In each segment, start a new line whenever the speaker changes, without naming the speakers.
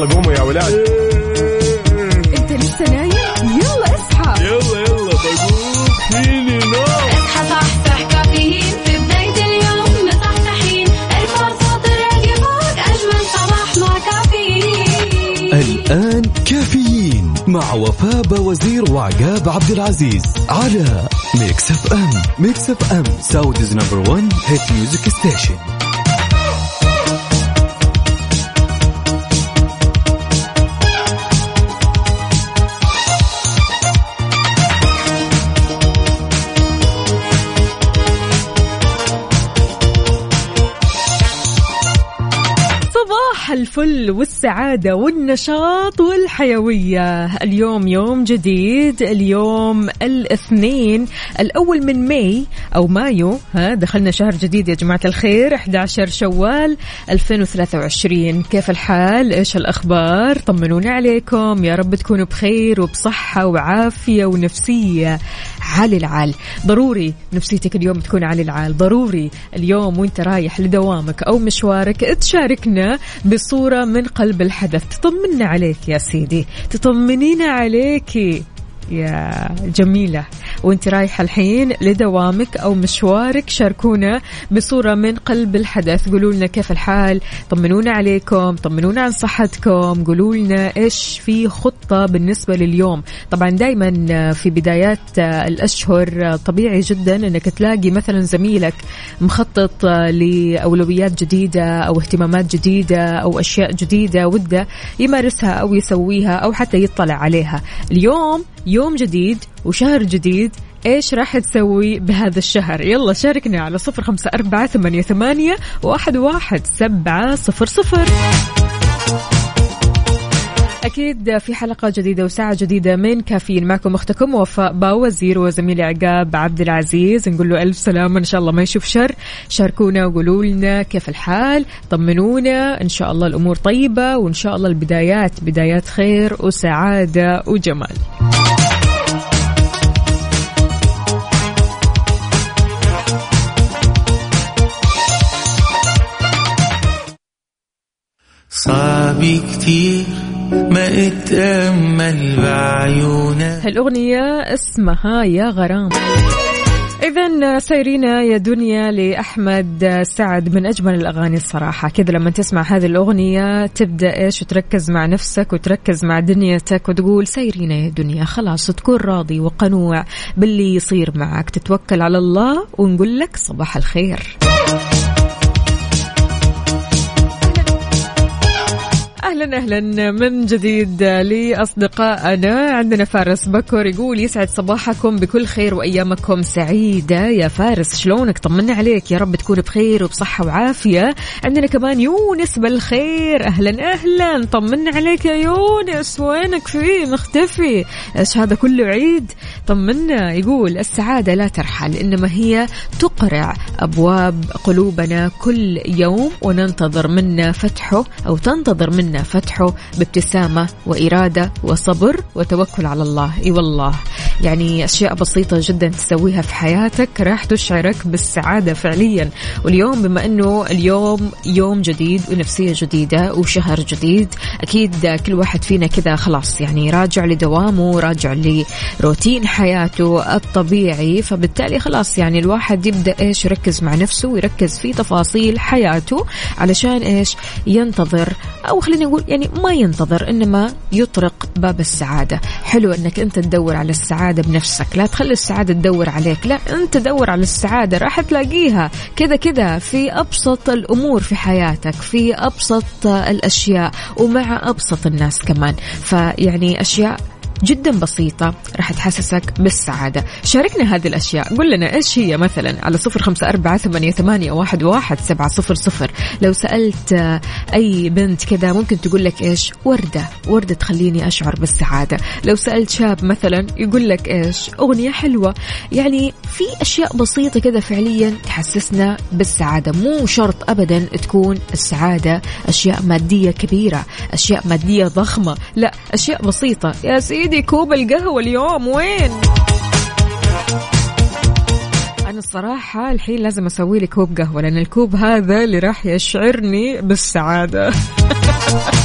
يلا قوموا يا ولاد.
انت لسه نايم؟ يلا اصحى.
يلا يلا بقوم فيني نوم.
اصحى صحصح كافيين. في بداية اليوم مصحصحين. ارفع صوت الراديو فوق أجمل صباح مع كافيين.
الآن كافيين مع وفاء وزير وعقاب عبد العزيز على Mix FM Mix FM Saudi's number 1 hit music
station الفل والسعادة والنشاط والحيوية. اليوم يوم جديد اليوم الاثنين الأول من ماي أو مايو. ها دخلنا شهر جديد يا جماعة الخير 11 شوال 2023 كيف الحال؟ إيش الأخبار؟ طمنونا عليكم. يا رب تكونوا بخير وبصحة وعافية ونفسية. عالي العال. ضروري نفسيتك اليوم تكون عالي العال. ضروري اليوم وانت رايح لدوامك أو مشوارك تشاركنا بصورة من قلب الحدث. تطمنا عليك يا سيدي. تطمنين عليكي. يا جميلة. وانت رايحة الحين لدوامك أو مشوارك شاركونا بصورة من قلب الحدث. قولوا لنا كيف الحال طمنونا عليكم طمنونا عن صحتكم قولوا لنا إيش في خطة بالنسبة لليوم. طبعا دايما في بدايات الأشهر طبيعي جدا أنك تلاقي مثلا زميلك مخطط لأولويات جديدة أو اهتمامات جديدة أو أشياء جديدة وده يمارسها أو يسويها أو حتى يطلع عليها. اليوم يوم جديد وشهر جديد إيش راح تسوي بهذا الشهر؟ يلا شاركنا على صفر خمسة أربعة ثمانية, ثمانية واحد, واحد سبعة صفر صفر. أكيد في حلقة جديدة وساعة جديدة من كافيين. معكم أختكم وفاء باوزير وزميلي عقاب عبد العزيز. نقول له ألف سلامة إن شاء الله ما يشوف شر. شاركونا وقولوا لنا كيف الحال. طمنونا إن شاء الله الأمور طيبة وإن شاء الله البدايات بدايات خير وسعادة وجمال.
صعب كتير ما اتأمل بعيونك.
هالأغنية اسمها يا غرام. إذا سيرينا يا دنيا لأحمد سعد من أجمل الأغاني الصراحة. كذا لما تسمع هذه الأغنية تبدأ إيش؟ وتركز مع نفسك وتركز مع دنيتك وتقول سيرينا يا دنيا خلاص تكون راضي وقنوع باللي يصير معك. تتوكل على الله ونقول لك صباح الخير. أهلا أهلا من جديد لأصدقائنا. عندنا فارس بكر يقول يسعد صباحكم بكل خير وأيامكم سعيدة. يا فارس شلونك؟ طمنا عليك. يا رب تكون بخير وبصحة وعافية. عندنا كمان يونس بالخير. أهلا أهلا. طمنا عليك يا يونس. وينك فيه مختفي؟ إيش هذا كله عيد؟ طمنا. يقول السعادة لا ترحل إنما هي تقرع أبواب قلوبنا كل يوم وننتظر منا فتحه أو تنتظر منا فتحه بابتسامة وإرادة وصبر وتوكل على الله. إي والله. يعني أشياء بسيطة جدا تسويها في حياتك راح تشعرك بالسعادة فعليا. واليوم بما أنه اليوم يوم جديد ونفسية جديدة وشهر جديد أكيد كل واحد فينا كذا خلاص يعني راجع لدوامه راجع لروتين حياته الطبيعي. فبالتالي خلاص يعني الواحد يبدأ إيش يركز مع نفسه ويركز في تفاصيل حياته علشان إيش؟ ينتظر. أو خلينا نقول يعني ما ينتظر إنما يطرق باب السعادة. حلو أنك أنت تدور على السعادة بنفسك. لا تخلي السعادة تدور عليك. لا أنت دور على السعادة راح تلاقيها. كذا كذا في أبسط الأمور في حياتك في أبسط الأشياء ومع أبسط الناس كمان. فيعني أشياء جدا بسيطة راح تحسسك بالسعادة. شاركنا هذه الأشياء. قل لنا إيش هي مثلا؟ على صفر خمسة أربعة ثمانية, واحد, واحد سبعة صفر صفر. لو سألت أي بنت كذا ممكن تقول لك إيش؟ وردة. وردة تخليني أشعر بالسعادة. لو سألت شاب مثلا يقول لك إيش؟ أغنية حلوة. يعني في أشياء بسيطة كذا فعليا تحسسنا بالسعادة. مو شرط أبدا تكون السعادة أشياء مادية كبيرة أشياء مادية ضخمة. لا أشياء بسيطة. يا سيدي! سيدي كوب القهوة اليوم وين؟ أنا الصراحة الحين لازم أسوي لي كوب قهوة لأن الكوب هذا اللي راح يشعرني بالسعادة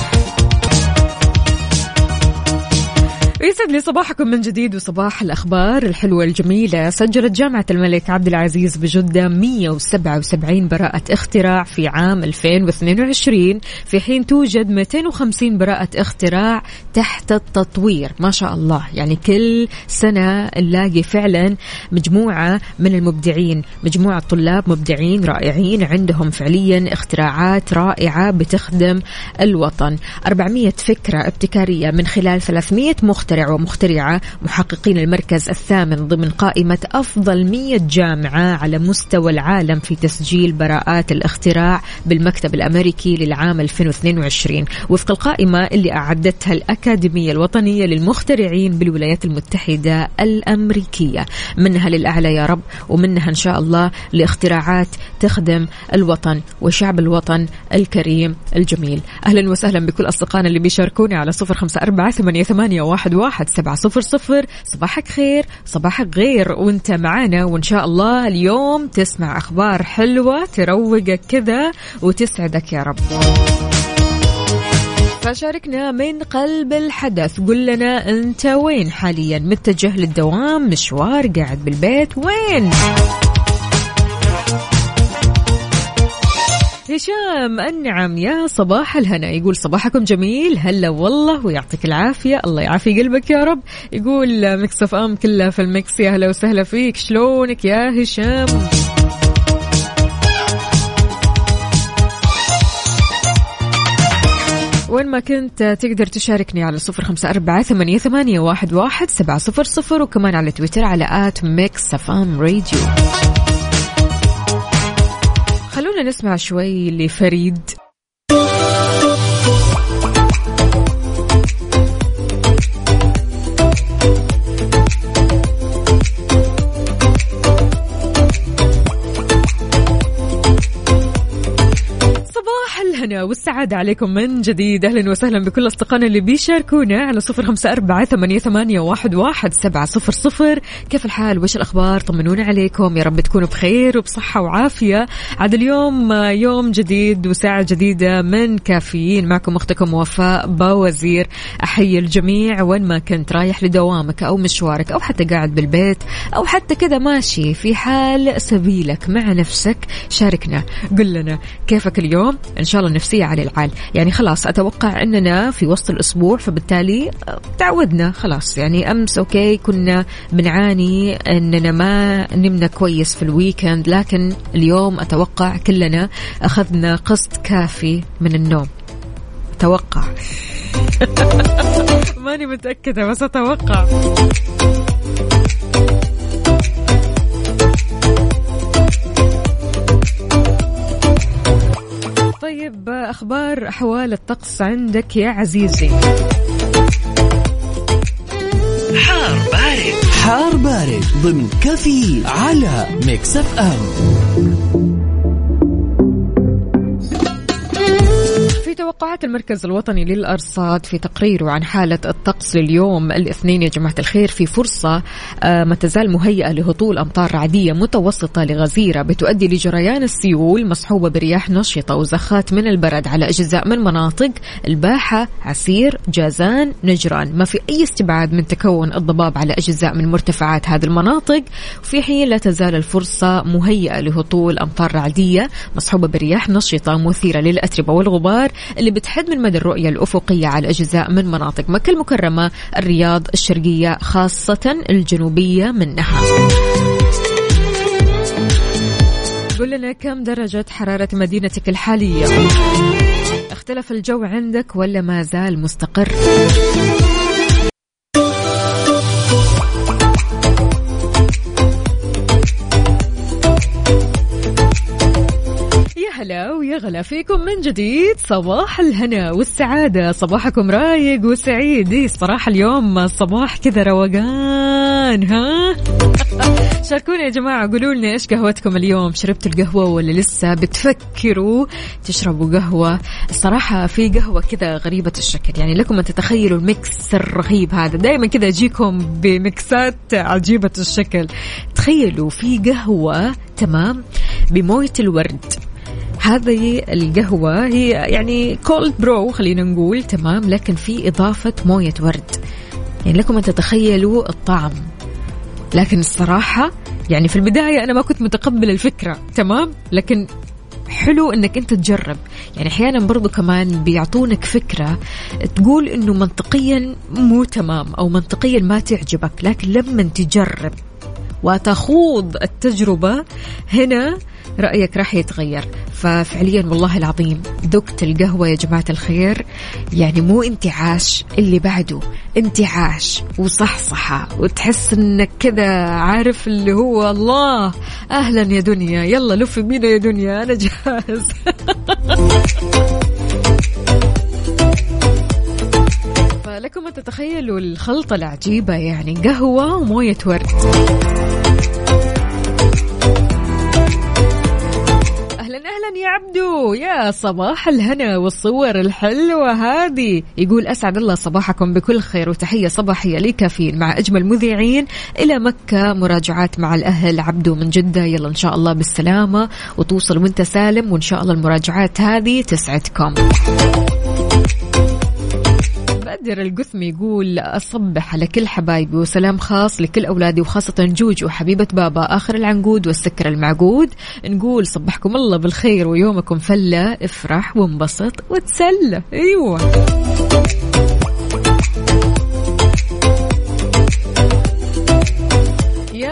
يسعد لي صباحكم من جديد وصباح الأخبار الحلوة الجميلة. سجلت جامعة الملك عبد العزيز بجدة 177 براءة اختراع في عام 2022 في حين توجد 250 براءة اختراع تحت التطوير. ما شاء الله. يعني كل سنة نلاقي فعلا مجموعة من المبدعين مجموعة طلاب مبدعين رائعين عندهم فعليا اختراعات رائعة بتخدم الوطن. 400 فكرة ابتكارية من خلال 300 مخترع ومخترعة محققين المركز الثامن ضمن قائمة أفضل 100 جامعة على مستوى العالم في تسجيل براءات الاختراع بالمكتب الأمريكي للعام 2022 وفق القائمة اللي أعدتها الأكاديمية الوطنية للمخترعين بالولايات المتحدة الأمريكية. منها للأعلى يا رب ومنها إن شاء الله لاختراعات تخدم الوطن وشعب الوطن الكريم الجميل. أهلا وسهلا بكل أصدقائنا اللي بيشاركوني على صفر خمسة أربعة ثمانية واحد واحد سبعة صفر صفر. صباحك خير صباحك غير. وانت معانا وإن شاء الله اليوم تسمع أخبار حلوة تروقك كذا وتسعدك يا رب. فشاركنا من قلب الحدث. قل لنا أنت وين حاليا؟ متجه للدوام مشوار قاعد بالبيت وين؟ هشام النعم يا صباح الهنا. يقول صباحكم جميل. هلا والله ويعطيك العافية. الله يعافي قلبك يا رب. يقول Mix FM كلها في ال Mix يا هلا وسهلا فيك. شلونك يا هشام؟ وين ما كنت تقدر تشاركني على صفر خمسة أربعة ثمانية, ثمانية واحد, واحد سبعة صفر صفر وكمان على تويتر على at Mix FM Radio. خلونا نسمع شوي لفريد. الهنا والسعادة عليكم من جديد. أهلا وسهلا بكل أصدقائنا اللي بيشاركونا على صفر خمسة أربعة ثمانية, واحد سبعة صفر صفر. كيف الحال؟ وش الأخبار؟ طمنونا عليكم. يا رب تكونوا بخير وبصحة وعافية. عاد اليوم يوم جديد وساعة جديدة من كافيين. معكم أختكم وفاء باوزير. أحيي الجميع وين ما كنت رايح لدوامك أو مشوارك أو حتى قاعد بالبيت أو حتى كذا ماشي. في حال سبيلك مع نفسك شاركنا. قل لنا كيفك اليوم؟ إن شاء الله النفسية على العال. يعني خلاص أتوقع أننا في وسط الأسبوع فبالتالي تعودنا خلاص. يعني أمس okay كنا بنعاني أننا ما نمنا كويس في ال weekend لكن اليوم أتوقع كلنا أخذنا قسط كافي من النوم. أتوقع. ماني متأكدة بس أتوقع. طيب أخبار أحوال الطقس عندك يا عزيزي؟
حار بارد. حار بارد ضمن كفي على Mix
FM. توقعات المركز الوطني للأرصاد في تقريره عن حالة الطقس لليوم الاثنين يا جماعة الخير في فرصة آه، ما تزال مهيئة لهطول أمطار رعدية متوسطة لغزيرة بتؤدي لجريان السيول مصحوبة برياح نشطة وزخات من البرد على أجزاء من مناطق الباحة عسير جازان نجران. ما في أي استبعاد من تكون الضباب على أجزاء من مرتفعات هذه المناطق وفي حين لا تزال الفرصة مهيئة لهطول أمطار رعدية مصحوبة برياح نشطة مثيرة للأتربة والغبار. اللي بتحد من مدى الرؤية الأفقية على أجزاء من مناطق مكة المكرمة الرياض الشرقية خاصة الجنوبية منها قول لنا كم درجة حرارة مدينتك الحالية؟ اختلف الجو عندك ولا ما زال مستقر؟ هلا ويا غلا فيكم من جديد صباح الهنا والسعادة. صباحكم رايق وسعيد. إيه صراحة اليوم الصباح كذا روقان ها؟ شاركونا يا جماعة قولوا لنا إيش قهوتكم اليوم؟ شربتوا القهوة ولا لسه؟ بتفكروا تشربوا قهوة؟ الصراحة في قهوة كذا غريبة الشكل. يعني لكم أن تتخيلوا ال mix الرهيب هذا. دائما كذا أجيكم ب mixات عجيبة الشكل. تخيلوا في قهوة تمام؟ بموية الورد. هذه القهوة هي يعني cold brew خلينا نقول تمام؟ لكن في إضافة موية ورد. يعني لكم أن تتخيلوا الطعم. لكن الصراحة يعني في البداية أنا ما كنت متقبل الفكرة تمام؟ لكن حلو إنك أنت تجرب. يعني أحيانا برضو كمان بيعطونك فكرة تقول إنه منطقيا مو تمام أو منطقيا ما تعجبك لكن لما تجرب وتخوض التجربة هنا رأيك راح يتغير. ففعليا والله العظيم ذقت القهوة يا جماعة الخير. يعني مو انتعاش اللي بعده انتعاش وصحصحة. وتحس إنك كذا عارف اللي هو الله. أهلا يا دنيا. يلا لفي بينا يا دنيا. أنا جاهز. فلكم أن تتخيلوا الخلطة العجيبة يعني قهوة وموية ورد. يا عبدو يا صباح الهنا والصور الحلوة هذه. يقول أسعد الله صباحكم بكل خير وتحية صباحية لكافيين مع أجمل مذيعين إلى مكة مراجعات مع الأهل عبدو من جدة. يلا إن شاء الله بالسلامة وتوصل وأنت سالم وإن شاء الله المراجعات هذه تسعدكم. بدر القثمي يقول أصبح على كل حبايبي وسلام خاص لكل أولادي وخاصة جوجو حبيبة بابا. آخر العنقود والسكر المعقود. نقول صبحكم الله بالخير ويومكم فلة. افرح وانبسط وتسلى. أيوة.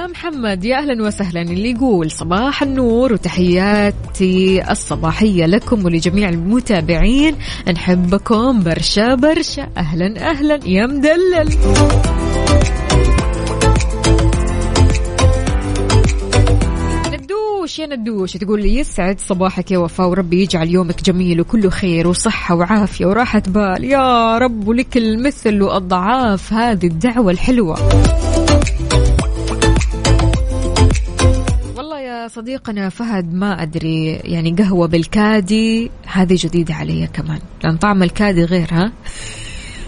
يا محمد يا أهلا وسهلا. اللي يقول صباح النور وتحياتي الصباحية لكم ولجميع المتابعين. نحبكم برشا برشا. أهلا أهلا. يا مدلل. ندوش يا ندوش. تقول لي يسعد صباحك يا وفاء وربي يجعل يومك جميل وكله خير وصحة وعافية وراحة بال. يا رب ولك المثل وأضعاف هذه الدعوة الحلوة. صديقنا فهد ما أدري يعني قهوة بالكادي هذه جديدة علي كمان. لأن طعم الكادي غير ها؟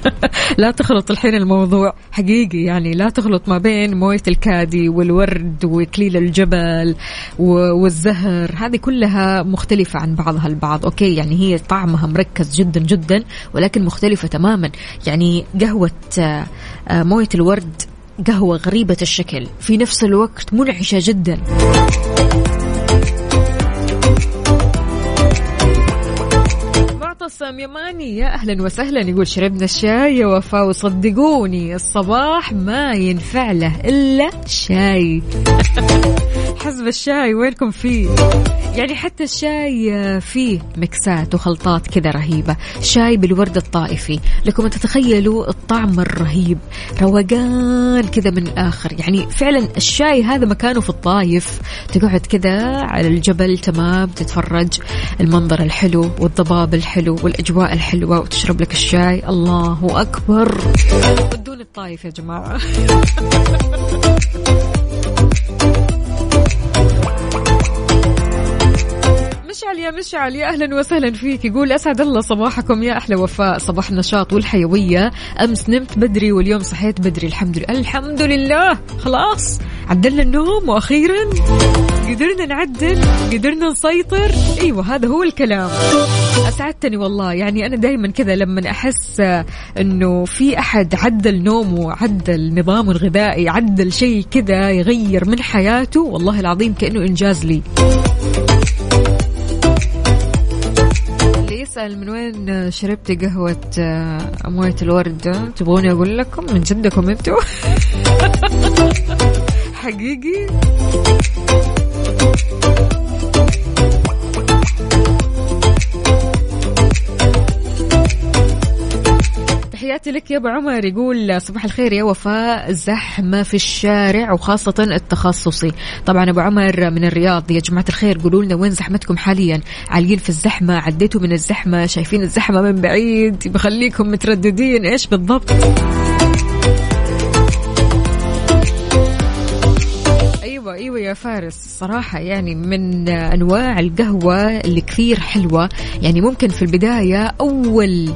لا تخلط الحين الموضوع. حقيقي يعني لا تخلط ما بين موية الكادي والورد وإكليل الجبل والزهر. هذه كلها مختلفة عن بعضها البعض أوكي؟ يعني هي طعمها مركز جدا جدا ولكن مختلفة تماما. يعني قهوة آه، موية الورد قهوة غريبة الشكل في نفس الوقت منعشة جدا. معتصم يماني يا أهلا وسهلا يقول شربنا الشاي يا وفاء وصدقوني الصباح ما ينفع له إلا شاي. حزب الشاي وينكم فيه؟ يعني حتى الشاي فيه مكسات وخلطات كذا رهيبة. شاي بالورد الطائفي. لكم تتخيلوا الطعم الرهيب. روقان كذا من الآخر. يعني فعلا الشاي هذا مكانه في الطايف. تقعد كذا على الجبل تمام تتفرج. المنظر الحلو والضباب الحلو. والأجواء الحلوة وتشرب لك الشاي. الله أكبر. ودوني الطايف يا جماعة. مشعل يا مشعل يا أهلا وسهلا فيك. يقول أسعد الله صباحكم يا أحلى وفاء. صباح النشاط والحيوية. أمس نمت بدري واليوم صحيت بدري. الحمد لله. الحمد لله. خلاص. عدلنا النوم وأخيرا قدرنا نعدل قدرنا نسيطر. أيوه هذا هو الكلام. أسعدتني والله. يعني أنا دائما كذا لما أحس إنه في أحد عدل نومه عدل نظامه الغذائي عدل شيء كذا يغير من حياته والله العظيم كأنه إنجاز لي. يسأل من وين شربتي قهوة آه، موية الورد؟ تبغوني أقول لكم؟ من جدكم أنتوا؟ حقيقي؟ تحياتي لك يا أبو عمر. يقول صباح الخير يا وفاء. زحمة في الشارع وخاصة التخصصي. طبعا أبو عمر من الرياض. يا جماعة الخير قولوا لنا وين زحمتكم حاليا؟ عاليين في الزحمة؟ عديتوا من الزحمة؟ شايفين الزحمة من بعيد؟ بخليكم مترددين. إيش بالضبط؟ أيوه أيوه يا فارس. صراحة يعني من أنواع القهوة اللي كثير حلوة. يعني ممكن في البداية أول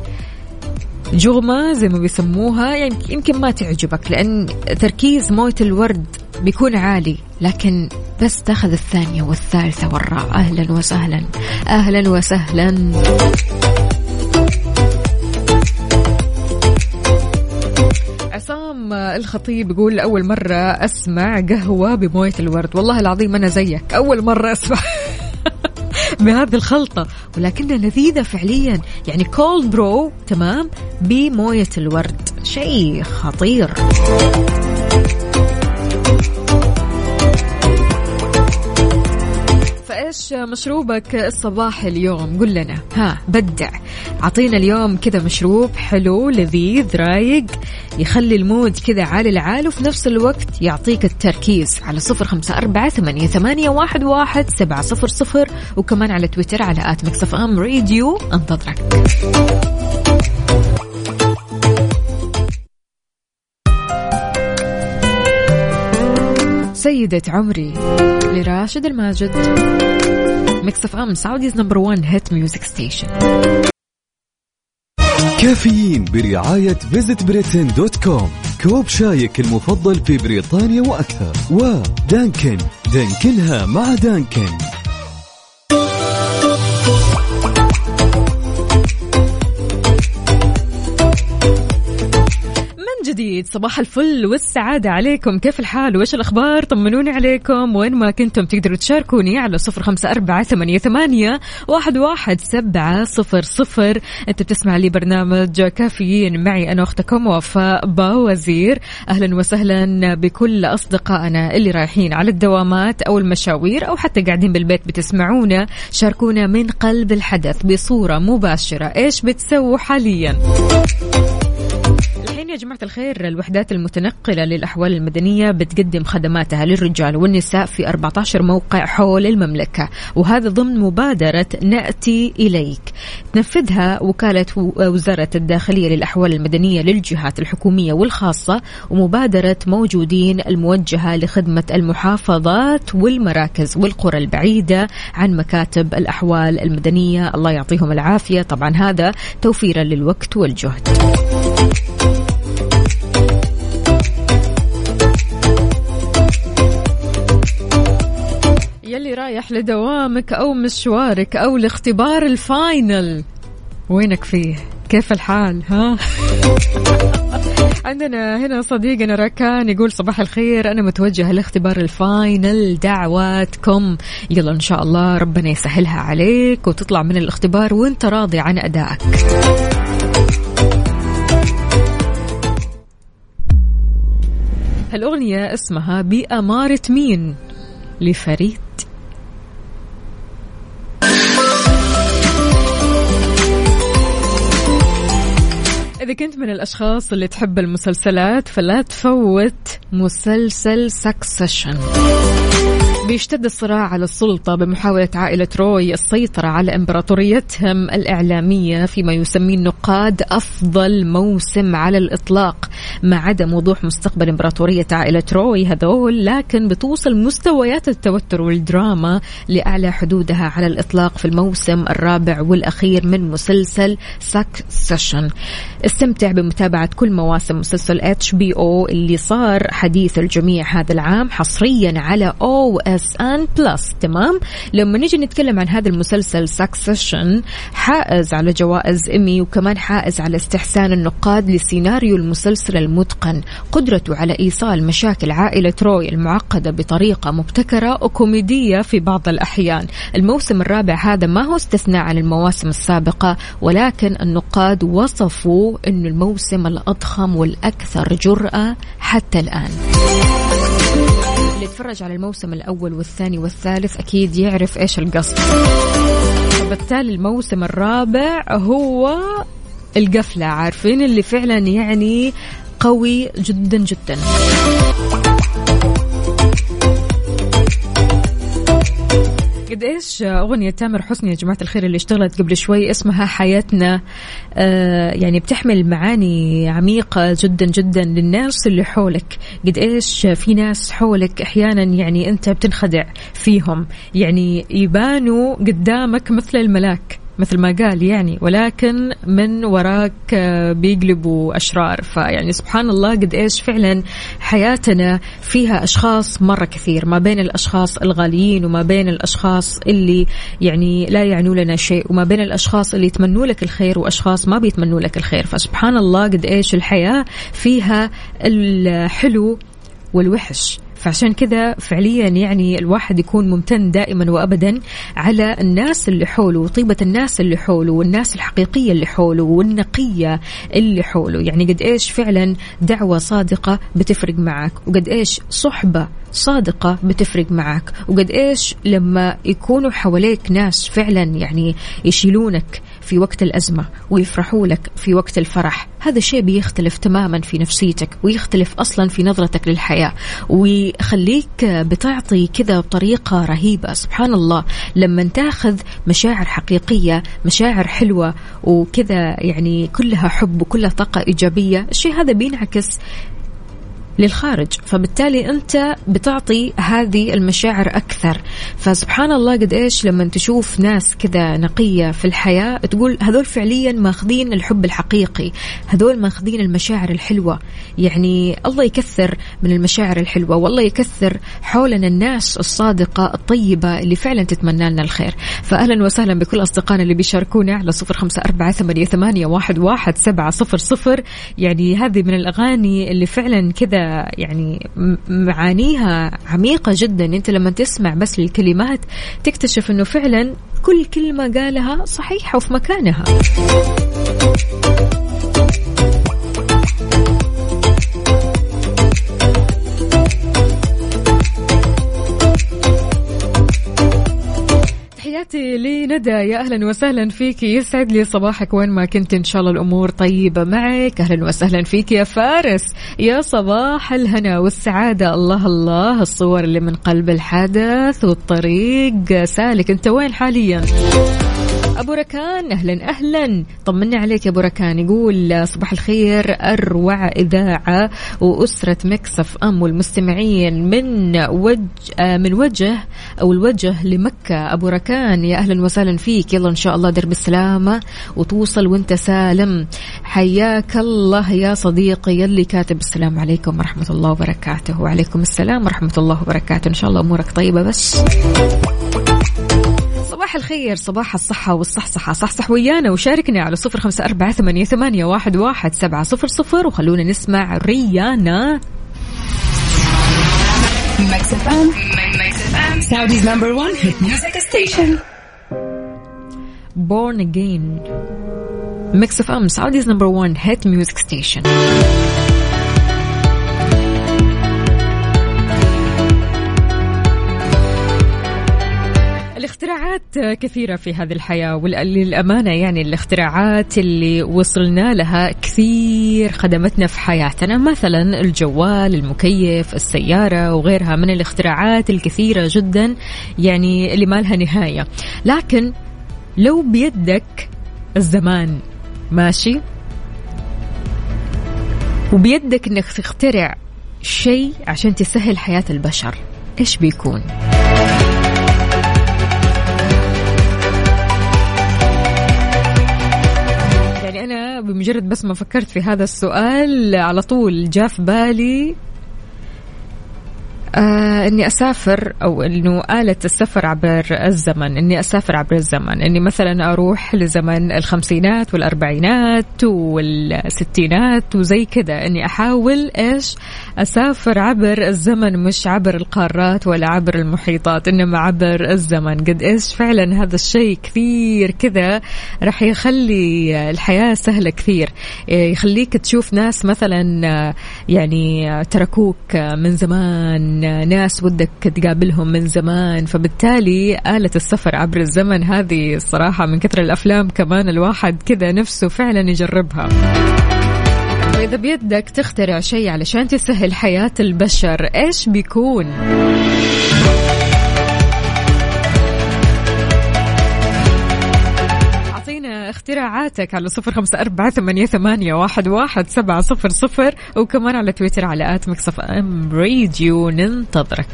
جغمة زي ما بيسموها يعني يمكن ما تعجبك لأن تركيز موية الورد بيكون عالي لكن بس تاخذ الثانية والثالثة والرابعة أهلا وسهلا. أهلا وسهلا. عصام الخطيب يقول أول مرة أسمع قهوة بموية الورد. والله العظيم أنا زيك. أول مرة أسمع. بهذه الخلطة ولكنها لذيذة فعليا. يعني كولد برو تمام؟ بموية الورد. شيء خطير. فايش مشروبك الصباحي اليوم؟ قل لنا. ها بدع. أعطينا اليوم كذا مشروب حلو لذيذ رايق يخلي ال mood كذا عالي العال وفي نفس الوقت يعطيك التركيز على صفر خمسة أربعة ثمانية, ثمانية واحد, واحد سبعة صفر صفر. وكمان على تويتر على at Mix FM Radio أنتظرك. سيدة عمري لراشد الماجد Mix FM Saudi's number 1 hit music station
كافيين برعاية visitbritain.com كوب شايك المفضل في بريطانيا وأكثر. و Dunkin' دانكنها مع
Dunkin'. جديد. صباح الفل والسعادة عليكم. كيف الحال؟ وإيش الأخبار؟ طمنوني عليكم. وين ما كنتم تقدروا تشاركوني على صفر خمسة أربعة ثمانية, ثمانية واحد, واحد سبعة صفر صفر. أنت بتسمع لي برنامج كافيين. معي أنا أختكم وفاء باوزير أهلا وسهلا بكل أصدقائنا اللي رايحين على الدوامات أو المشاوير أو حتى قاعدين بالبيت بتسمعونا. شاركونا من قلب الحدث بصورة مباشرة. إيش بتسووا حاليا؟ يا جماعة الخير الوحدات المتنقلة للأحوال المدنية بتقدم خدماتها للرجال والنساء في 14 موقع حول المملكة وهذا ضمن مبادرة نأتي إليك. تنفذها وكالة وزارة الداخلية للأحوال المدنية للجهات الحكومية والخاصة ومبادرة موجودين الموجهة لخدمة المحافظات والمراكز والقرى البعيدة عن مكاتب الأحوال المدنية. الله يعطيهم العافية. طبعا هذا توفيرا للوقت والجهد. يلي رايح لدوامك أو مشوارك أو لاختبار ال final. وينك فيه؟ كيف الحال؟ ها؟ عندنا هنا صديقنا ركان يقول صباح الخير. أنا متوجهة لاختبار ال final. دعواتكم. يلا إن شاء الله ربنا يسهلها عليك وتطلع من الاختبار وأنت راضي عن أدائك. هالأغنية اسمها بأمارة مين لفريد إذا كنت من الأشخاص اللي تحب المسلسلات فلا تفوت مسلسل سكسيشن بيشتد الصراع على السلطة بمحاولة عائلة روي السيطرة على إمبراطوريتهم الإعلامية فيما يسميه النقاد أفضل موسم على الإطلاق. مع عدم وضوح مستقبل إمبراطورية عائلة روي هذول لكن بتوصل مستويات التوتر والدراما لأعلى حدودها على الإطلاق في الموسم الرابع والأخير من مسلسل Succession استمتع بمتابعة كل مواسم مسلسل HBO اللي صار حديث الجميع هذا العام حصريا على OSN Plus تمام؟ لما نيجي نتكلم عن هذا المسلسل Succession حائز على جوائز ايمي وكمان حائز على استحسان النقاد لسيناريو المسلسل المتقن قدرته على إيصال مشاكل عائلة روي المعقدة بطريقة مبتكرة وكوميدية في بعض الأحيان. الموسم الرابع هذا ما هو استثناء عن المواسم السابقة ولكن النقاد وصفوا إنه الموسم الأضخم والأكثر جرأة حتى الآن. اللي يتفرج على الموسم الأول والثاني والثالث أكيد يعرف إيش القصد. فبالتالي الموسم الرابع هو القفلة. عارفين اللي فعلا يعني قوي جدا جدا. قد إيش أغنية تامر حسني يا جماعة الخير اللي اشتغلت قبل شوي اسمها حياتنا آه يعني بتحمل معاني عميقة جدا جدا للناس اللي حولك. قد إيش في ناس حولك أحيانا يعني أنت بتنخدع فيهم. يعني يبانوا قدامك مثل الملاك. مثل ما قال يعني ولكن من وراك بيقلبوا أشرار. فيعني سبحان الله قد إيش فعلا حياتنا فيها أشخاص مرة كثير ما بين الأشخاص الغاليين وما بين الأشخاص اللي يعني لا يعنوا لنا شيء وما بين الأشخاص اللي يتمنوا لك الخير وأشخاص ما بيتمنوا لك الخير. فسبحان الله قد إيش الحياة فيها الحلو والوحش. فعشان كذا فعليا يعني الواحد يكون ممتن دائما وابدا على الناس اللي حوله وطيبه الناس اللي حوله والناس الحقيقية اللي حوله والنقية اللي حوله. يعني قد إيش فعلا دعوة صادقة بتفرق معك وقد إيش صحبة صادقة بتفرق معك وقد إيش لما يكونوا حواليك ناس فعلا يعني يشيلونك في وقت الأزمة ويفرحوا لك في وقت الفرح. هذا شيء بيختلف تماما في نفسيتك ويختلف أصلا في نظرتك للحياة. ويخليك بتعطي كذا بطريقة رهيبة. سبحان الله لما تأخذ مشاعر حقيقية مشاعر حلوة وكذا يعني كلها حب وكلها طاقة إيجابية الشيء هذا بينعكس للخارج فبالتالي أنت بتعطي هذه المشاعر أكثر. فسبحان الله قد إيش لما تشوف ناس كذا نقية في الحياة تقول هذول فعليا ماخذين الحب الحقيقي هذول ماخذين المشاعر الحلوة. يعني الله يكثر من المشاعر الحلوة والله يكثر حولنا الناس الصادقة الطيبة اللي فعلا تتمنى لنا الخير. فأهلا وسهلا بكل أصدقائنا اللي بيشاركونا على صفر خمسة أربعة ثمانية واحد واحد سبعة صفر صفر. يعني هذه من الأغاني اللي فعلا كذا يعني معانيها عميقة جدا. أنت لما تسمع بس الكلمات تكتشف إنه فعلا كل كلمة قالها صحيحة وفي مكانها. تحياتي لندى. يا أهلا وسهلا فيك. يسعد لي صباحك وين ما كنت. إن شاء الله الأمور طيبة معك. أهلا وسهلا فيك يا فارس. يا صباح الهنا والسعادة. الله الله. الصور اللي من قلب الحدث والطريق. سالك أنت وين حاليا؟ أبو ركان أهلا أهلا. طمنا عليك يا أبو ركان. يقول صباح الخير أروع إذاعة وأسرة مكسف أم والمستمعين من وجه من وجه أو الوجه لمكة. أبو ركان يا أهلا وسهلا فيك. يلا إن شاء الله درب السلامة وتوصل وأنت سالم. حياك الله يا صديقي. يلي كاتب السلام عليكم ورحمة الله وبركاته. وعليكم السلام ورحمة الله وبركاته. إن شاء الله أمورك طيبة بس. صباح الخير صباح الصحة والصحصحة صحصح ويانا وشاركنا على صفر خمسة أربعة ثمانية, ثمانية واحد, واحد سبعة صفر صفر وخلونا نسمع ريانا.
Saudi's number one hit music station.
Born Again Mix of M Saudi's number one hit music station الاختراعات كثيرة في هذه الحياة وللأمانة يعني الاختراعات اللي وصلنا لها كثير خدمتنا في حياتنا مثلا الجوال المكيف السيارة وغيرها من الاختراعات الكثيرة جدا يعني اللي ما لها نهاية لكن لو بيدك الزمان ماشي وبيدك إنك تخترع شيء عشان تسهل حياة البشر إيش بيكون؟ أنا بمجرد بس ما فكرت في هذا السؤال على طول جاء في بالي آه إني أسافر أو إنه آلة السفر عبر الزمن إني أسافر عبر الزمن إني مثلا أروح لزمن الخمسينات والأربعينات والستينات وزي كذا إني أحاول إيش؟ أسافر عبر الزمن مش عبر القارات ولا عبر المحيطات إنما عبر الزمن. قد إيش فعلا هذا الشيء كثير كذا راح يخلي الحياة سهلة كثير. يخليك تشوف ناس مثلا آه، يعني تركوك من زمان ناس ودك تقابلهم من زمان فبالتالي آلة السفر عبر الزمن هذه الصراحة من كثر الأفلام كمان الواحد كذا نفسه فعلا يجربها وإذا بيدك تخترع شيء علشان تسهل حياة البشر إيش بيكون؟ اختراعاتك على صفر خمسة أربعة ثمانية, ثمانية واحد, واحد سبعة صفر صفر وكمان على تويتر على at Mix FM Radio ننتظرك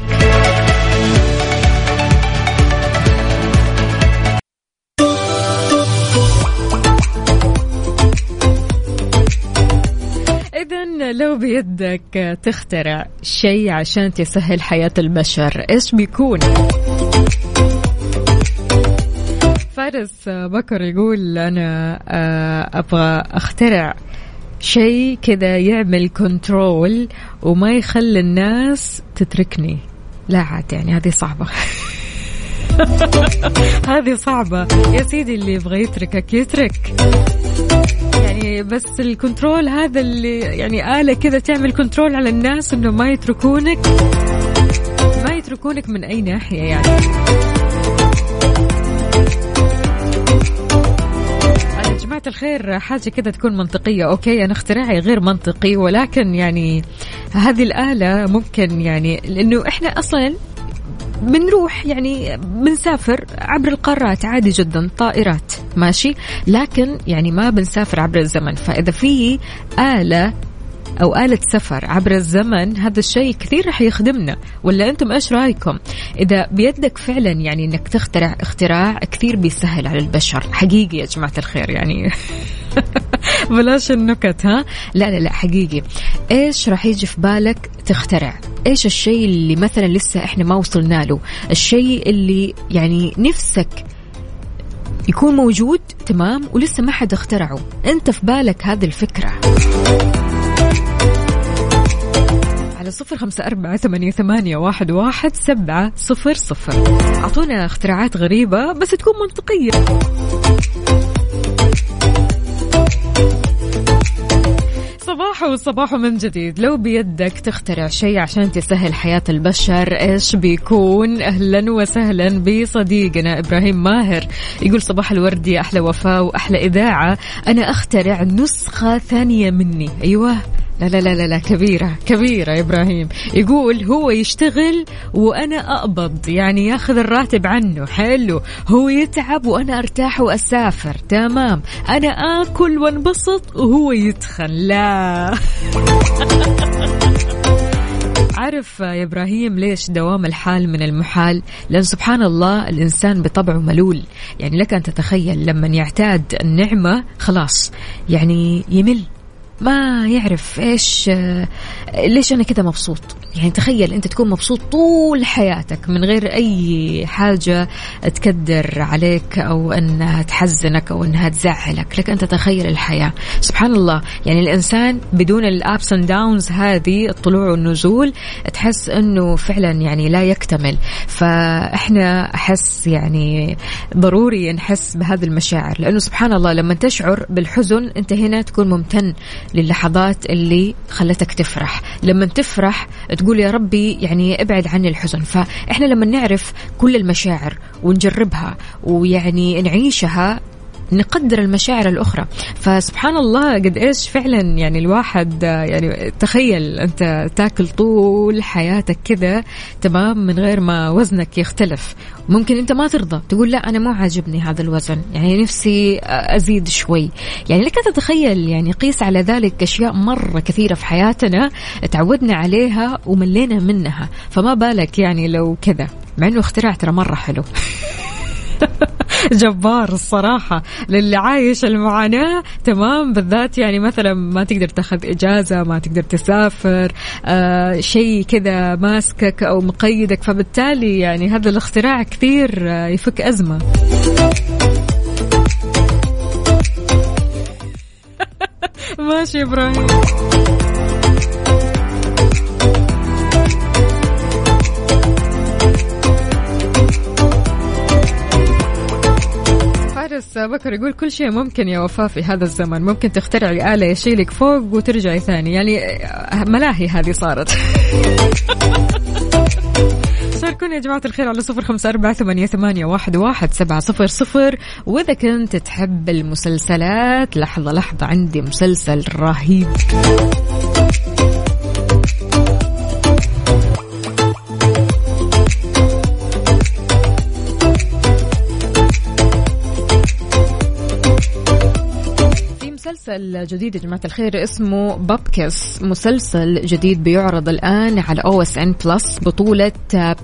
لو بيدك تخترع شيء عشان تسهل حياة البشر إيش بيكون؟ فارس بكر يقول أنا آه، أبغى أخترع شيء كذا يعمل كنترول وما يخلي الناس تتركني. لا عاد يعني هذه صعبة. هذه صعبة. يا سيدي اللي يبغى يتركك يترك. يعني بس الكنترول هذا اللي يعني آلة كذا تعمل كنترول على الناس إنه ما يتركونك ما يتركونك من أي ناحية يعني. الخير. حاجة كذا تكون منطقية أوكي؟ أنا اختراعي غير منطقي ولكن يعني هذه الآلة ممكن يعني لأنه إحنا أصلا بنروح يعني بنسافر عبر القارات عادي جدا طائرات ماشي؟ لكن يعني ما بنسافر عبر الزمن. فإذا في آلة أو آلة سفر عبر الزمن هذا الشيء كثير رح يخدمنا. ولا أنتم إيش رأيكم؟ إذا بيدك فعلا يعني أنك تخترع اختراع كثير بيسهل على البشر. حقيقي يا جماعة الخير يعني بلاش النكت ها؟ لا لا لا حقيقي. إيش راح يجي في بالك تخترع؟ إيش الشيء اللي مثلا لسه إحنا ما وصلنا له؟ الشيء اللي يعني نفسك يكون موجود تمام؟ ولسه ما حد اخترعه. أنت في بالك هذه الفكرة. على صفر خمسة أربعة ثمانية, واحد, واحد سبعة صفر صفر. أعطونا اختراعات غريبة بس تكون منطقية. صباح وصباح من جديد. لو بيدك تخترع شيء عشان تسهل حياة البشر إيش بيكون؟ أهلا وسهلا بصديقنا إبراهيم ماهر. يقول صباح الورد يا أحلى وفاء وأحلى إذاعة. أنا أخترع نسخة ثانية مني. أيوه. لا لا لا لا, لا. كبيرة كبيرة يا إبراهيم. يقول هو يشتغل وأنا أقبض. يعني ياخذ الراتب عنه. حلو. هو يتعب وأنا أرتاح وأسافر. تمام. أنا آكل وانبسط وهو يتخن. لا. عارف يا إبراهيم ليش دوام الحال من المحال؟ لأن سبحان الله الإنسان بطبعه ملول، يعني لك أن تتخيل لما يعتاد النعمة خلاص. يعني يمل. ما يعرف إيش ليش أنا كذا مبسوط؟ يعني تخيل أنت تكون مبسوط طول حياتك من غير أي حاجة تكدر عليك أو إنها تحزنك أو إنها تزعلك. لك انت تخيل الحياة. سبحان الله. يعني الإنسان بدون ال ups and downs هذه الطلوع والنزول تحس إنه فعلا يعني لا يكتمل. فإحنا أحس يعني ضروري نحس بهذه المشاعر. لأنه سبحان الله لما تشعر بالحزن أنت هنا تكون ممتن للحظات اللي خلتك تفرح. لما تفرح تقول يا ربي يعني ابعد عني الحزن. فإحنا لما نعرف كل المشاعر ونجربها ويعني نعيشها نقدر المشاعر الأخرى. فسبحان الله قد إيش فعلا يعني الواحد يعني تخيل أنت تاكل طول حياتك كذا تمام من غير ما وزنك يختلف. ممكن أنت ما ترضى تقول لا أنا مو عاجبني هذا الوزن يعني نفسي أزيد شوي. يعني لك تتخيل يعني قيس على ذلك أشياء مرة كثيرة في حياتنا تعودنا عليها وملينا منها. فما بالك يعني لو كذا مع إنه اختراع ترى مرة حلو. جبار الصراحة للي عايش المعاناة. تمام بالذات يعني مثلا ما تقدر تاخذ إجازة ما تقدر تسافر آه شيء كذا ماسكك أو مقيدك. فبالتالي يعني هذا الاختراع كثير آه يفك أزمة. ماشي إبراهيم. بكر يقول كل شيء ممكن يا وفاء في هذا الزمن. ممكن تخترعي آلة يشيلك فوق وترجعي ثاني. يعني ملاهي هذه صارت. شاركونا يا جماعة الخير على صفر خمسة أربعة ثمانية, ثمانية واحد, واحد سبعة صفر صفر. وإذا كنت تحب المسلسلات لحظة لحظة عندي مسلسل رهيب. مسلسل جديد يا جماعة الخير اسمه بابكيس. مسلسل جديد بيعرض الآن على OSN Plus بطولة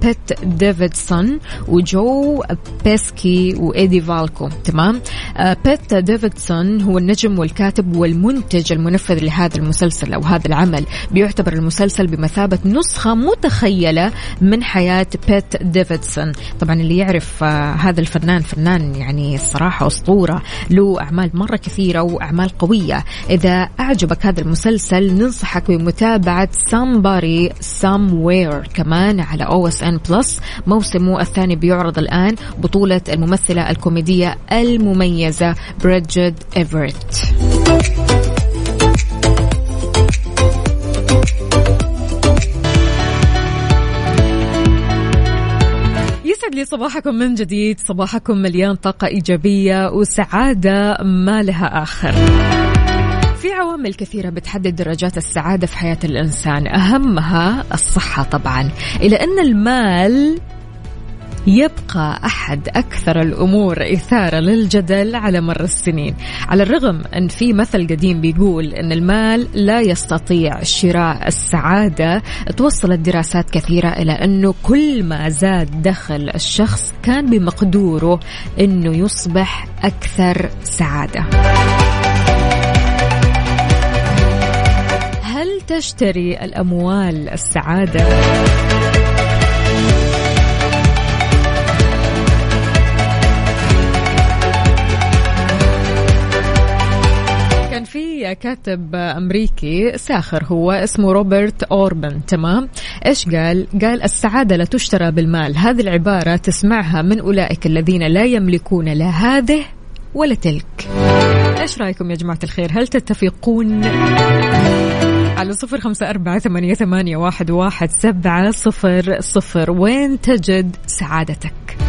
بيت ديفيدسون وجو بيشي وإيدي فالكو. تمام؟ آه، بيت ديفيدسون هو النجم والكاتب والمنتج المنفذ لهذا المسلسل أو هذا العمل. بيعتبر المسلسل بمثابة نسخة متخيلة من حياة بيت ديفيدسون طبعا اللي يعرف آه، هذا الفنان فنان يعني الصراحة أسطورة له أعمال مرة كثيرة وأعمال قوية. إذا أعجبك هذا المسلسل ننصحك بمتابعة Somebody Somewhere كمان على OSN Plus. موسمه الثاني بيعرض الآن بطولة الممثلة الكوميدية المميزة بريدجيت إيفرت يسعد لي صباحكم من جديد صباحكم مليان طاقة إيجابية وسعادة ما لها آخر. في عوامل كثيرة بتحدد درجات السعادة في حياة الإنسان. أهمها الصحة طبعا. إلى أن المال يبقى أحد أكثر الأمور إثارة للجدل على مر السنين. على الرغم أن في مثل قديم بيقول أن المال لا يستطيع شراء السعادة توصلت دراسات كثيرة إلى أنه كل ما زاد دخل الشخص كان بمقدوره أنه يصبح أكثر سعادة. تشتري الأموال السعادة؟ كان في كاتب أمريكي ساخر هو اسمه روبرت أوربن تمام؟ إيش قال؟ قال السعادة لا تشترى بالمال. هذه العبارة تسمعها من أولئك الذين لا يملكون لا هذه ولا تلك. إيش رأيكم يا جماعة الخير؟ هل تتفقون؟ على صفر خمسة أربعة ثمانية, ثمانية واحد, واحد سبعة صفر صفر. وين تجد سعادتك؟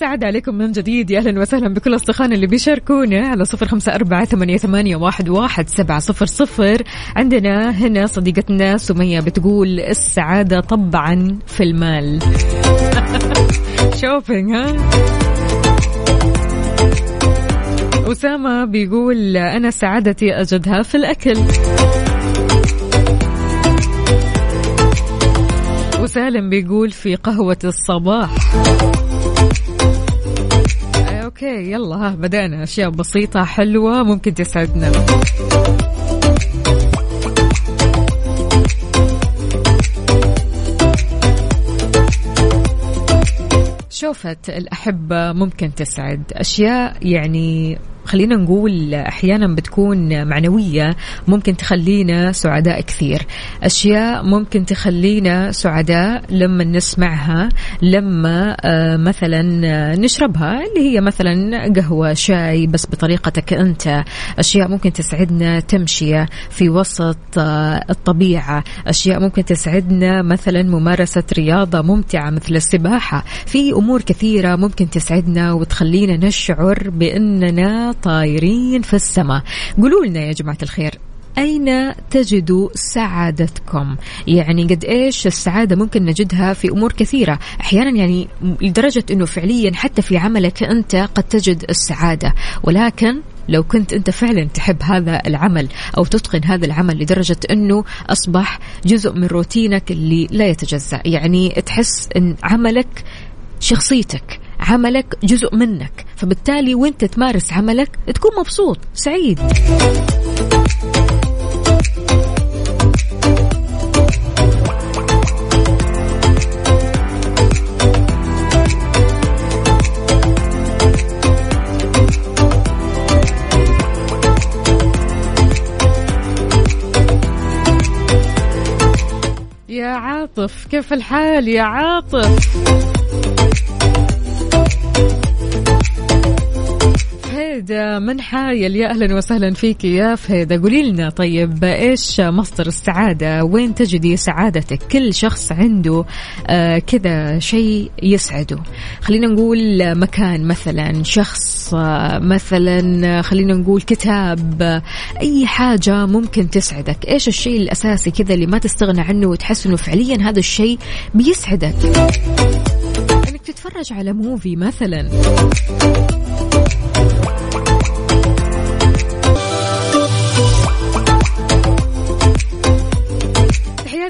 الفل والسعادة عليكم من جديد. يا أهلا وسهلا بكل أصدقائنا اللي بيشاركونا على صفر خمسة أربعة ثمانية, واحد, واحد سبعة صفر صفر. عندنا هنا صديقتنا سمية بتقول السعادة طبعا في المال. شوبينج ها؟ أسامة بيقول أنا سعادتي أجدها في الأكل. وسالم بيقول في قهوة الصباح. أوكي يلا ها بدأنا. أشياء بسيطة حلوة ممكن تسعدنا شوفة الأحبة ممكن تسعد أشياء يعني خلينا نقول أحيانا بتكون معنوية ممكن تخلينا سعداء كثير. أشياء ممكن تخلينا سعداء لما نسمعها لما آه، مثلا نشربها اللي هي مثلا قهوة شاي بس بطريقتك أنت. أشياء ممكن تسعدنا تمشية في وسط آه، الطبيعة. أشياء ممكن تسعدنا مثلا ممارسة رياضة ممتعة مثل السباحة. في أمور كثيرة ممكن تسعدنا وتخلينا نشعر بأننا طايرين في السماء. قولوا لنا يا جماعة الخير أين تجدوا سعادتكم؟ يعني قد إيش السعادة ممكن نجدها في أمور كثيرة؟ أحيانا يعني لدرجة أنه فعليا حتى في عملك أنت قد تجد السعادة. ولكن لو كنت أنت فعلا تحب هذا العمل أو تتقن هذا العمل لدرجة إنه أصبح جزء من روتينك اللي لا يتجزأ. يعني تحس إن عملك شخصيتك عملك جزء منك. فبالتالي وانت تمارس عملك تكون مبسوط سعيد. يا عاطف كيف الحال يا عاطف؟ فهيدة من حايل يا أهلا وسهلا فيك يا فهيدة. قولي لنا طيب إيش مصدر السعادة؟ وين تجدي سعادتك؟ كل شخص عنده آه كذا شيء يسعده. خلينا نقول مكان مثلا شخص آه مثلا خلينا نقول كتاب آه، أي حاجة ممكن تسعدك. إيش الشيء الأساسي كذا اللي ما تستغنى عنه وتحس أنه فعليا هذا الشيء بيسعدك؟ إنك تتفرج على موفي مثلا.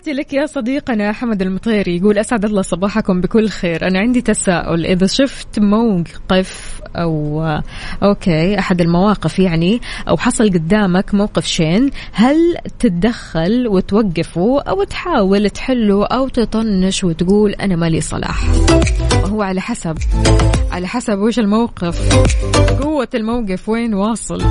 تحياتي لك يا صديقنا حمد المطيري يقول أسعد الله صباحكم بكل خير. أنا عندي تساؤل. إذا شفت موقف أو أوكي أحد المواقف يعني أو حصل قدامك موقف شين هل تتدخل وتوقفه أو تحاول تحله أو تطنش وتقول أنا مالي صلاح؟ وهو على حسب. على حسب وش الموقف. قوة الموقف وين واصل؟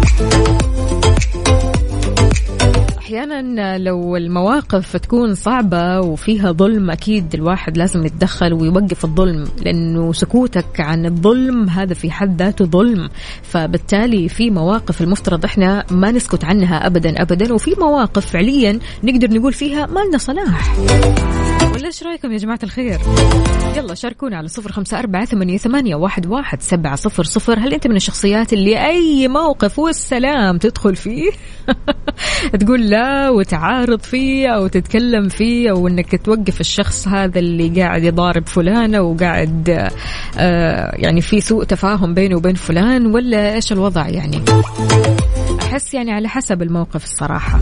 أحيانا لو المواقف تكون صعبة وفيها ظلم أكيد الواحد لازم يتدخل ويوقف الظلم لأنه سكوتك عن الظلم هذا في حد ذاته ظلم. فبالتالي في مواقف المفترض إحنا ما نسكت عنها ابدا ابدا وفي مواقف فعليا نقدر نقول فيها ما لنا صلاح. ولا إيش رأيكم يا جماعة الخير؟ يلا شاركونا على صفر خمسة أربعة ثمانية, ثمانية واحد, واحد سبعة صفر صفر. هل أنت من الشخصيات اللي أي موقف والسلام تدخل فيه؟ تقول لا. وتعارض فيه أو تتكلم فيه أو انك توقف الشخص هذا اللي قاعد يضارب فلانة وقاعد آه يعني في سوء تفاهم بينه وبين فلان ولا إيش الوضع يعني؟ أحس يعني على حسب الموقف الصراحة.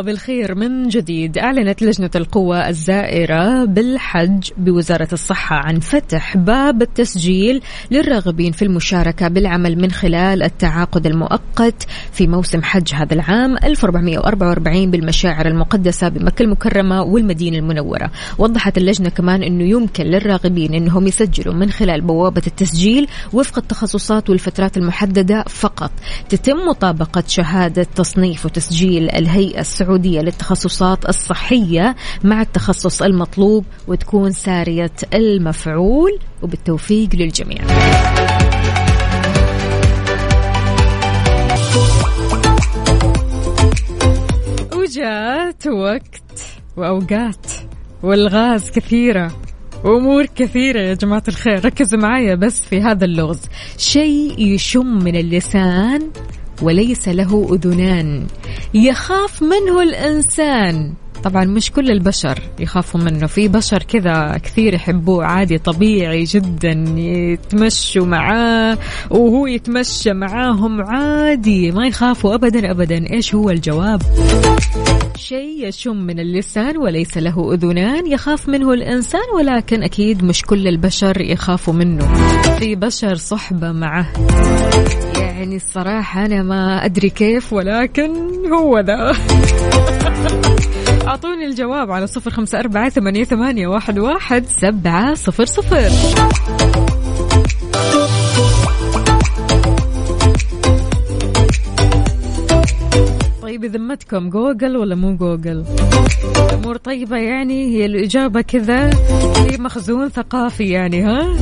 الله بالخير. من جديد أعلنت لجنة القوى الزائرة بالحج بوزارة الصحة عن فتح باب التسجيل للراغبين في المشاركة بالعمل من خلال التعاقد المؤقت في موسم حج هذا العام 1444 بالمشاعر المقدسة بمكة المكرمة والمدينة المنورة. وضحت اللجنة كمان أنه يمكن للراغبين أنهم يسجلوا من خلال بوابة التسجيل وفق التخصصات والفترات المحددة فقط. تتم مطابقة شهادة تصنيف وتسجيل الهيئة السعودية للتخصصات الصحية مع التخصص المطلوب وتكون سارية المفعول وبالتوفيق للجميع. وجات وقت وأوقات والغاز كثيرة وأمور كثيرة. يا جماعة الخير ركزوا معايا بس في هذا اللغز. شيء يشم من اللسان وليس له أذنان. يخاف منه الإنسان. طبعا مش كل البشر يخافوا منه. في بشر كذا كثير يحبوه عادي طبيعي جدا يتمشوا معاه وهو يتمشى معاهم عادي ما يخافوا ابدا ابدا. إيش هو الجواب؟ شيء يشم من اللسان وليس له أذنان يخاف منه الإنسان ولكن أكيد مش كل البشر يخافوا منه. في بشر صحبة معه. يعني الصراحة أنا ما أدري كيف ولكن هو ذا. أعطوني الجواب على صفر خمسة أربعة ثمانية, ثمانية واحد, واحد سبعة صفر صفر. طيب بذمتكم جوجل ولا مو جوجل؟ أمور طيبة يعني؟ هي الإجابة كذا. في مخزون ثقافي يعني ها؟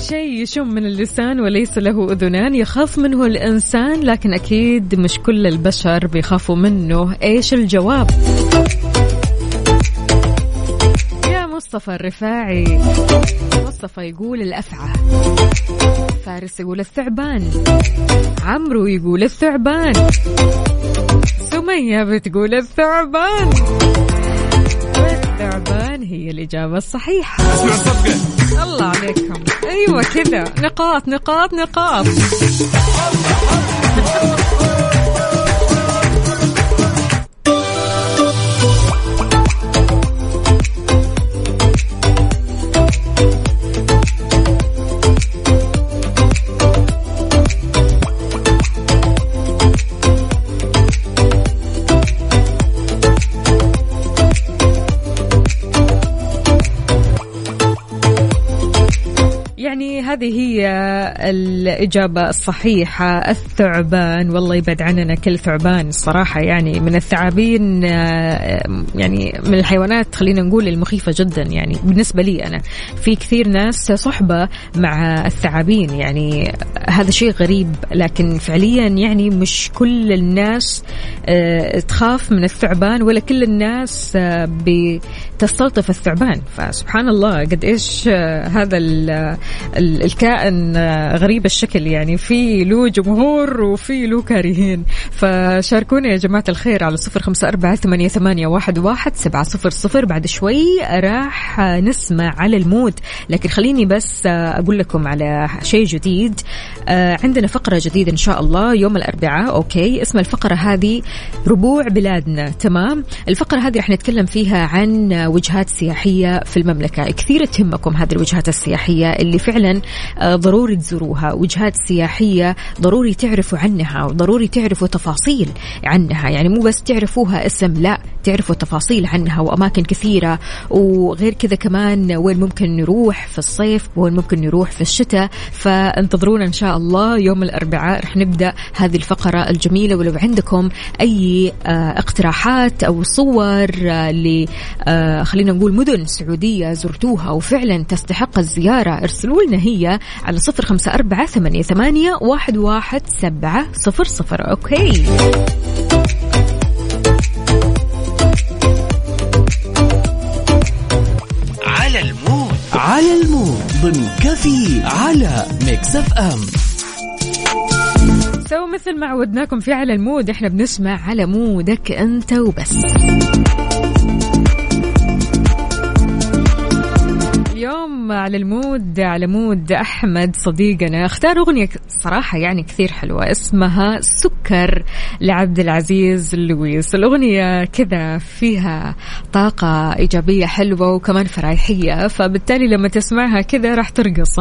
شيء يشم من اللسان وليس له أذنان يخاف منه الإنسان لكن أكيد مش كل البشر بيخافوا منه. إيش الجواب؟ يا مصطفى الرفاعي مصطفى يقول الأفعى فارس يقول الثعبان عمرو يقول الثعبان سمية بتقول الثعبان. والثعبان هي الإجابة الصحيحة. الله عليكم. أيوة كذا. نقاط نقاط نقاط. الإجابة الصحيحة الثعبان. والله يبعد عننا كل ثعبان الصراحة. يعني من الثعابين آه، يعني من الحيوانات خلينا نقول المخيفة جدا. يعني بالنسبة لي أنا في كثير ناس صحبة مع الثعابين. يعني هذا شيء غريب لكن فعليا يعني مش كل الناس آه، تخاف من الثعبان ولا كل الناس آه، بتستلطف الثعبان. فسبحان الله قد إيش آه، هذا ال- الكائن آه، غريب الشكل. يعني في له جمهور وفي له كارهين. فشاركونا يا جماعة الخير على صفر خمسة أربعة ثمانية, ثمانية واحد, واحد سبعة صفر صفر. بعد شوي راح نسمع على ال mood. لكن خليني بس آه، أقول لكم على شيء جديد. آه، عندنا فقرة جديدة إن شاء الله يوم الأربعاء. أوكي اسم الفقرة هذه ربوع بلادنا. تمام؟ الفقرة هذه راح نتكلم فيها عن وجهات سياحية في المملكة. كثير تهمكم هذه الوجهات السياحية اللي فعلا آه، ضروري تزوروها. وجهات سياحية ضروري تعرفوا عنها وضروري تعرفوا تفاصيل عنها. يعني مو بس تعرفوها اسم لا. تعرفوا تفاصيل عنها وأماكن كثيرة. وغير كذا كمان وين ممكن نروح في الصيف وين ممكن نروح في الشتاء. فانتظرونا إن شاء الله يوم الأربعاء رح نبدأ هذه الفقرة الجميلة. ولو عندكم أي آه، اقتراحات أو صور آه، ل آه، خلينا نقول مدن سعودية زرتوها وفعلا تستحق الزيارة ارسلوا لنا هي على صفر خمسة أربعة ثمانية, واحد, واحد سبعة صفر صفر. أوكي.
على المود
ضمن كفي على Mix FM
so مثل ما عودناكم في على ال mood إحنا بنسمع على mood ك أنت وبس. اليوم على ال mood على mood أحمد صديقنا. اختار أغنية صراحة يعني كثير حلوة اسمها سكر لعبد العزيز لويس. الأغنية كذا فيها طاقة إيجابية حلوة وكمان فرايحيه فبالتالي لما تسمعها كذا راح ترقص